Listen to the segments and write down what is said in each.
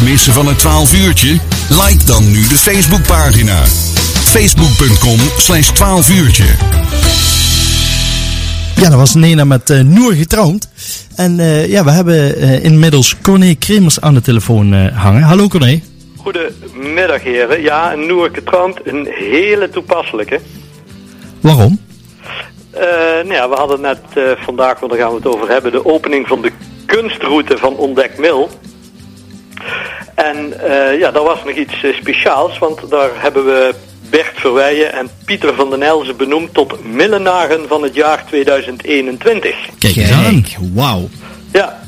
niets missen van het 12 uurtje? Like dan nu de Facebookpagina. Facebook.com slash 12 uurtje. Ja, dat was Nena met uh, Noor getrouwd. En uh, ja, we hebben uh, inmiddels Corné Kremers aan de telefoon hangen. Hallo Corné. Goedemiddag heren. Ja, een Noor getrouwd, een hele toepasselijke. Waarom? nou ja, we hadden net vandaag, want daar gaan we het over hebben, de opening van de kunstroute van Ontdek Mil. En ja, daar was nog iets speciaals, want daar hebben we Bert Verweijen en Pieter van den Elzen benoemd tot millenaren van het jaar 2021. Kijk eens aan. Wauw. Ja,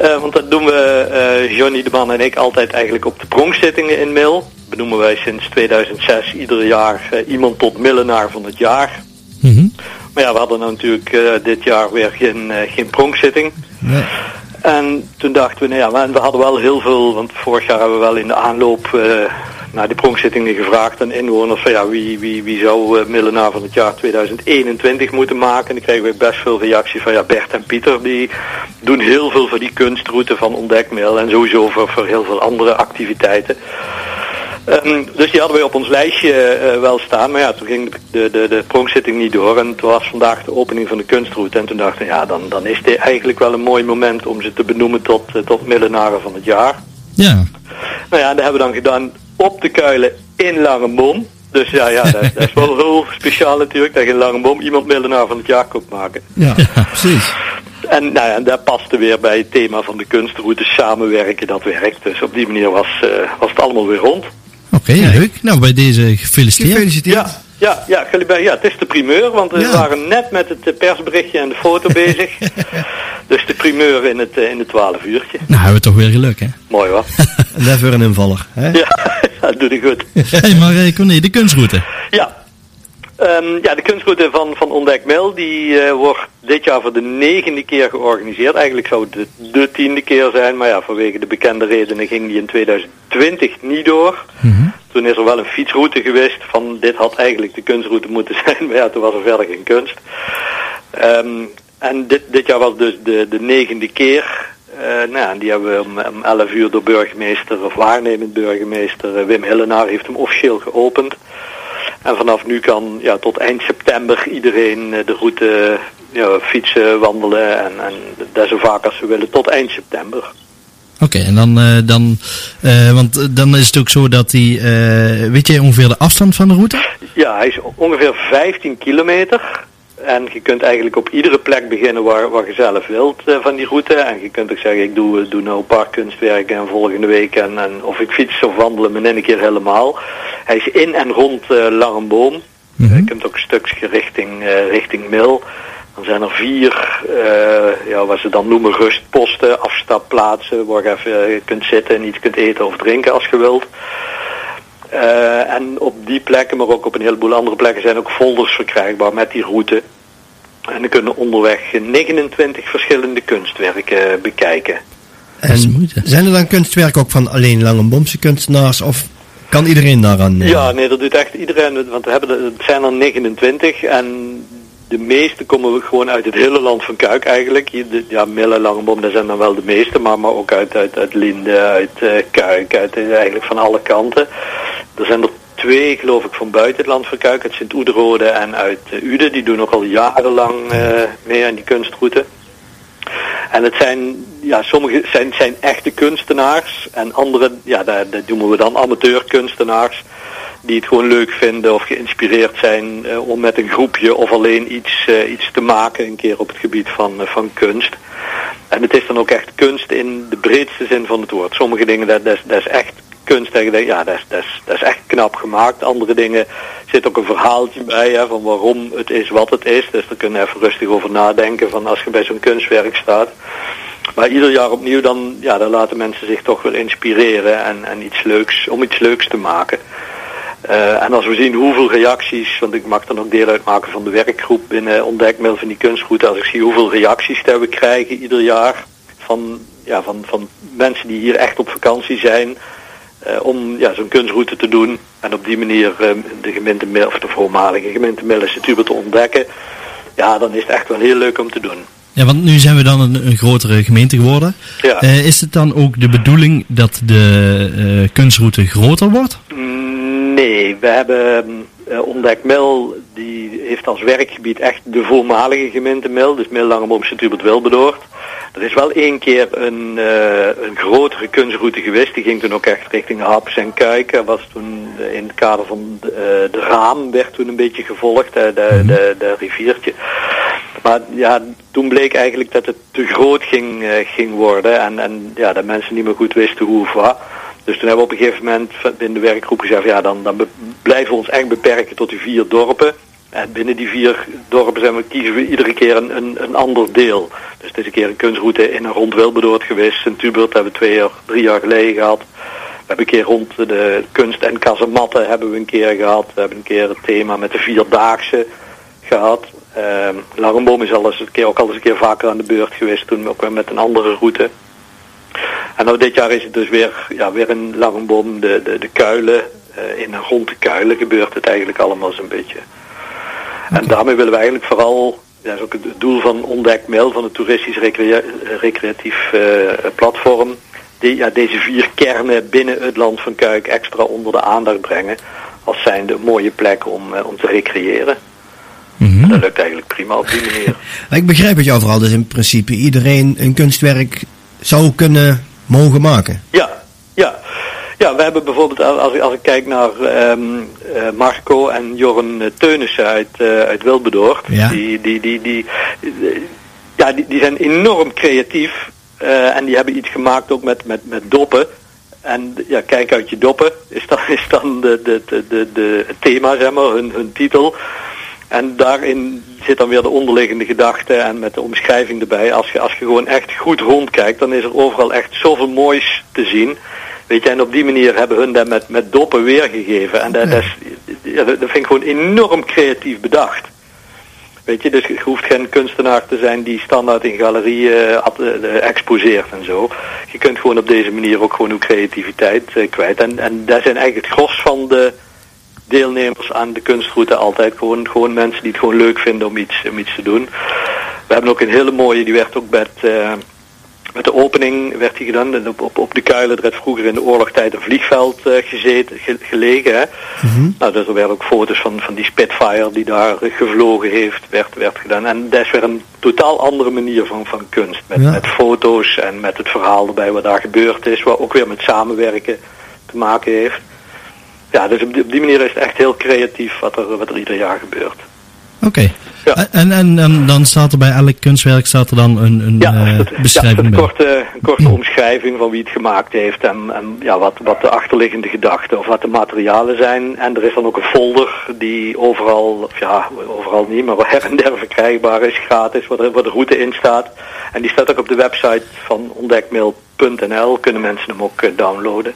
uh, want dat doen we, uh, Johnny de Man en ik, altijd eigenlijk op de pronkzittingen in Mil. Benoemen wij sinds 2006 ieder jaar uh, iemand tot millenaar van het jaar. Mm -hmm. Maar ja, we hadden nou natuurlijk dit jaar weer geen, geen pronkszitting. Nee. En toen dachten we, nou ja, we hadden wel heel veel, want vorig jaar hebben we wel in de aanloop naar die pronkzittingen gevraagd aan inwoners van ja, wie, wie, wie zou uh, millenaar van het jaar 2021 moeten maken. En dan kregen we best veel reacties van ja, Bert en Pieter die doen heel veel voor die kunstroute van ontdekmail en sowieso voor, voor heel veel andere activiteiten. Um, dus die hadden we op ons lijstje uh, wel staan. Maar ja, toen ging de, de, de pronkzitting niet door. En toen was vandaag de opening van de kunstroute. En toen dachten we, ja, dan, dan is dit eigenlijk wel een mooi moment om ze te benoemen tot, uh, tot millenaren van het jaar. Ja. Nou ja, dat hebben we dan gedaan op de kuilen in Langebom. Dus ja, ja dat, dat, is wel heel speciaal natuurlijk, dat je in Langebom iemand millenaar van het jaar kunt maken. Ja, precies. En, nou ja, en dat paste weer bij het thema van de kunstroute samenwerken, dat werkt. Dus op die manier was, uh, was het allemaal weer rond. Oké, okay, leuk. Nou, bij deze gefeliciteerd. Gefeliciteerd. Ja. Ja, ja, ja, het is de primeur, want we ja. waren net met het persberichtje en de foto bezig. dus de primeur in het, in het 12 uurtje. Nou, hebben we toch weer geluk, hè? Mooi, wat? Never een invaller, hè? Ja, dat doe ik goed. Hé, hey, maar Corné, de kunstroute. Ja. Um, ja, de kunstroute van, van Ontdek Mil, die uh, wordt dit jaar voor de negende keer georganiseerd. Eigenlijk zou het de, de tiende keer zijn, maar ja, vanwege de bekende redenen ging die in 2020 niet door. Mm -hmm. Toen is er wel een fietsroute geweest van dit had eigenlijk de kunstroute moeten zijn, maar ja, toen was er verder geen kunst. Um, en dit, dit jaar was dus de, de negende keer. Uh, nou, die hebben we om, om 11 uur door burgemeester, of waarnemend burgemeester uh, Wim Hillenaar heeft hem officieel geopend. En vanaf nu kan ja, tot eind september iedereen uh, de route ja, fietsen, wandelen en, en dat zo vaak als ze willen tot eind september. Oké, okay, en dan, uh, dan uh, want dan is het ook zo dat hij, uh, weet jij ongeveer de afstand van de route? Ja, hij is ongeveer 15 kilometer. En je kunt eigenlijk op iedere plek beginnen waar, waar je zelf wilt van die route. En je kunt ook zeggen, ik doe, doe nou een paar kunstwerken en volgende week en, en of ik fiets of wandelen me in een keer helemaal. Hij is in en rond uh, Langenboom. Mhm. Mm -hmm. Je kunt ook een stukje richting, uh, richting Mil. Dan zijn er vier, uh, ja, wat ze dan noemen rustposten, afstapplaatsen, waar je even kunt zitten en iets kunt eten of drinken als je wilt. Uh, en op die plekken, maar ook op een heleboel andere plekken, zijn ook folders verkrijgbaar met die route. En dan kunnen onderweg 29 verschillende kunstwerken bekijken. En zijn er dan kunstwerken ook van alleen Langenbomse kunstenaars of kan iedereen daaraan? Uh... Ja, nee, dat doet echt iedereen, want we hebben het zijn er 29 en de meeste komen gewoon uit het hele land van Kuik eigenlijk. Ja, Mille, Langebom, dat zijn dan wel de meeste, maar, maar ook uit, uit, uit Linde, uit uh, Kuik, uit, uh, eigenlijk van alle kanten. Er zijn er twee, geloof ik, van buiten het land van Kuik, uit Sint-Oederode en uit Uden. Die doen ook al jarenlang mee aan die kunstroute. En het zijn, ja, sommige zijn, zijn echte kunstenaars en andere, ja, dat, dat noemen we dan amateurkunstenaars die het gewoon leuk vinden of geïnspireerd zijn uh, om met een groepje of alleen iets, uh, iets te maken, een keer op het gebied van, uh, van kunst. En het is dan ook echt kunst in de breedste zin van het woord. Sommige dingen, dat, dat is echt kunst, denkt, ja, dat is, dat, is, echt knap gemaakt. Andere dingen zit ook een verhaaltje bij, hè, van waarom het is wat het is. Dus daar kun je even rustig over nadenken, van als je bij zo'n kunstwerk staat. Maar ieder jaar opnieuw, dan, ja, dan laten mensen zich toch wel inspireren en, en iets leuks, om iets leuks te maken. Uh, en als we zien hoeveel reacties, want ik mag dan ook deel uitmaken van de werkgroep binnen Ontdekmail van die kunstroute, als ik zie hoeveel reacties dat we krijgen ieder jaar van, ja, van, van mensen die hier echt op vakantie zijn, om ja, zo'n kunstroute te doen en op die manier uh, de gemeente of de voormalige gemeente Mil te ontdekken, ja, dan is het echt wel heel leuk om te doen. Ja, want nu zijn we dan een, een grotere gemeente geworden. Ja. Eh, is het dan ook de bedoeling dat de eh, kunstroute groter wordt? Mm, Nee, we hebben uh, die heeft als werkgebied echt de voormalige gemeente Mil, dus Mil Langeboom Sint-Hubert Wilberdoord. Er is wel één keer een, uh, een grotere kunstroute geweest, die ging toen ook echt richting Haps en Kuiken. Was toen in het kader van de, uh, de Raam werd toen een beetje gevolgd, de, de, de, de riviertje. Maar ja, toen bleek eigenlijk dat het te groot ging, uh, ging worden en, en ja, dat mensen niet meer goed wisten hoe of wat. Dus toen hebben we op een gegeven moment binnen de werkgroep gezegd, ja dan, dan blijven we ons echt beperken tot die vier dorpen. En binnen die vier dorpen zijn we, kiezen we iedere keer een, een, een ander deel. Dus een keer een kunstroute in en rond Wilberdoord geweest. Sint-Hubert hebben we twee jaar, drie jaar geleden gehad. We hebben een keer rond de kunst en kazematten hebben we een keer gehad. We hebben een keer het thema met de vierdaagse gehad. Langenboom is al eens een keer, ook al eens een keer vaker aan de beurt geweest. Toen ook weer met een andere route. En nou, dit jaar is het dus weer, ja, weer in Langenboom, de, de, de kuilen. Uh, in en rond de kuilen gebeurt het eigenlijk allemaal zo'n beetje. Okay. En daarmee willen we eigenlijk vooral, ja, dat is ook het doel van Ontdek Mail, van het toeristisch recrea recreatief uh, platform, die, ja, deze vier kernen binnen het land van Kuik extra onder de aandacht brengen. Als zijnde een mooie plek om, uh, om te recreëren. Mm -hmm. Dat lukt eigenlijk prima op die manier. Ik begrijp het jou vooral, dus in principe iedereen een kunstwerk zou kunnen mogen maken. Ja. Ja, we hebben bijvoorbeeld, als ik, als ik kijk naar um, uh, Marco en Jorren Teunissen uit, uh, uit Wilberdoord, ja. die, die, die, die, die, ja, die, die zijn enorm creatief uh, en die hebben iets gemaakt ook met, met, met doppen. En ja, kijk uit je doppen is dan, is dan de, de, de, de, thema, zeg maar, hun, hun titel. En daarin zit dan weer de onderliggende gedachte en met de omschrijving erbij. Als je, als je gewoon echt goed rondkijkt, dan is er overal echt zoveel moois te zien. Weet je, en op die manier hebben hun dat met, met doppen weergegeven. En dat, dat, is, dat vind ik gewoon enorm creatief bedacht. Weet je, dus je hoeft geen kunstenaar te zijn die standaard in galerieën uh, exposeert en zo. Je kunt gewoon op deze manier ook gewoon uw creativiteit kwijt. En, en dat zijn eigenlijk het gros van de deelnemers aan de kunstroute altijd gewoon, gewoon mensen die het gewoon leuk vinden om iets, om iets te doen. We hebben ook een hele mooie, die werd ook met, uh, met de opening werd die gedaan. Op, op, op de kuilen, er werd vroeger in de oorlogstijd een vliegveld uh, gezeten, ge, gelegen. Hè? Mm -hmm. Nou, dus er werden ook foto's van, van die Spitfire die daar gevlogen heeft, werd, werd gedaan. En dat is weer een totaal andere manier van, van kunst. Met, ja. met foto's en met het verhaal erbij wat daar gebeurd is, wat ook weer met samenwerken te maken heeft ja, dus op die, op die, manier is het echt heel creatief wat er, wat er ieder jaar gebeurt. Oké. Okay. Ja. En, en, en dan staat er bij elk kunstwerk staat er dan een, een ja, het, beschrijving ja, een korte, een korte omschrijving van wie het gemaakt heeft en, en ja, wat, wat de achterliggende gedachten of wat de materialen zijn. En er is dan ook een folder die overal, of ja, overal niet, maar her en der verkrijgbaar is, gratis, waar de, waar de route in staat. En die staat ook op de website van ontdekmail.nl, kunnen mensen hem ook uh, downloaden.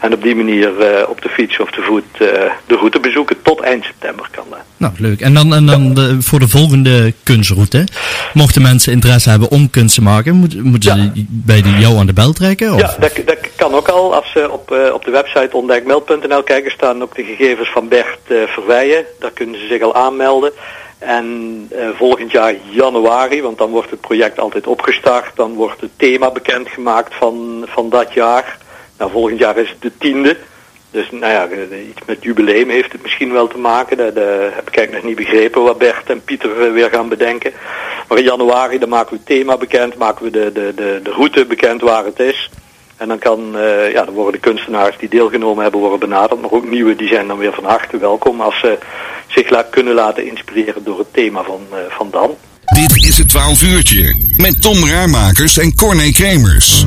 En op die manier uh, op de fiets of te voet uh, de route bezoeken. Tot eind september kan dat. Nou, leuk. En dan, en dan de, voor de volgende kunstroute. Mochten mensen interesse hebben om kunst te maken, moet, moeten ja. ze bij die jou aan de bel trekken? Of? Ja, dat, dat kan ook al. Als ze op, uh, op de website ontdekmeld.nl kijken, staan ook de gegevens van Bert Verweijen. Daar kunnen ze zich al aanmelden. En uh, volgend jaar januari, want dan wordt het project altijd opgestart, dan wordt het thema bekendgemaakt van, van dat jaar. Nou, volgend jaar is het de tiende. Dus nou ja, iets met jubileum heeft het misschien wel te maken. Dat, heb ik eigenlijk nog niet begrepen wat Bert en Pieter weer gaan bedenken. Maar in januari dan maken we het thema bekend, maken we de, de, de, de route bekend waar het is. En dan, kan, uh, ja, dan worden de kunstenaars die deelgenomen hebben worden benaderd. Maar ook nieuwe die zijn dan weer van harte welkom als ze zich la kunnen laten inspireren door het thema van, uh, van Dan. Dit is het 12 uurtje met Tom Raarmakers en Corné Kremers.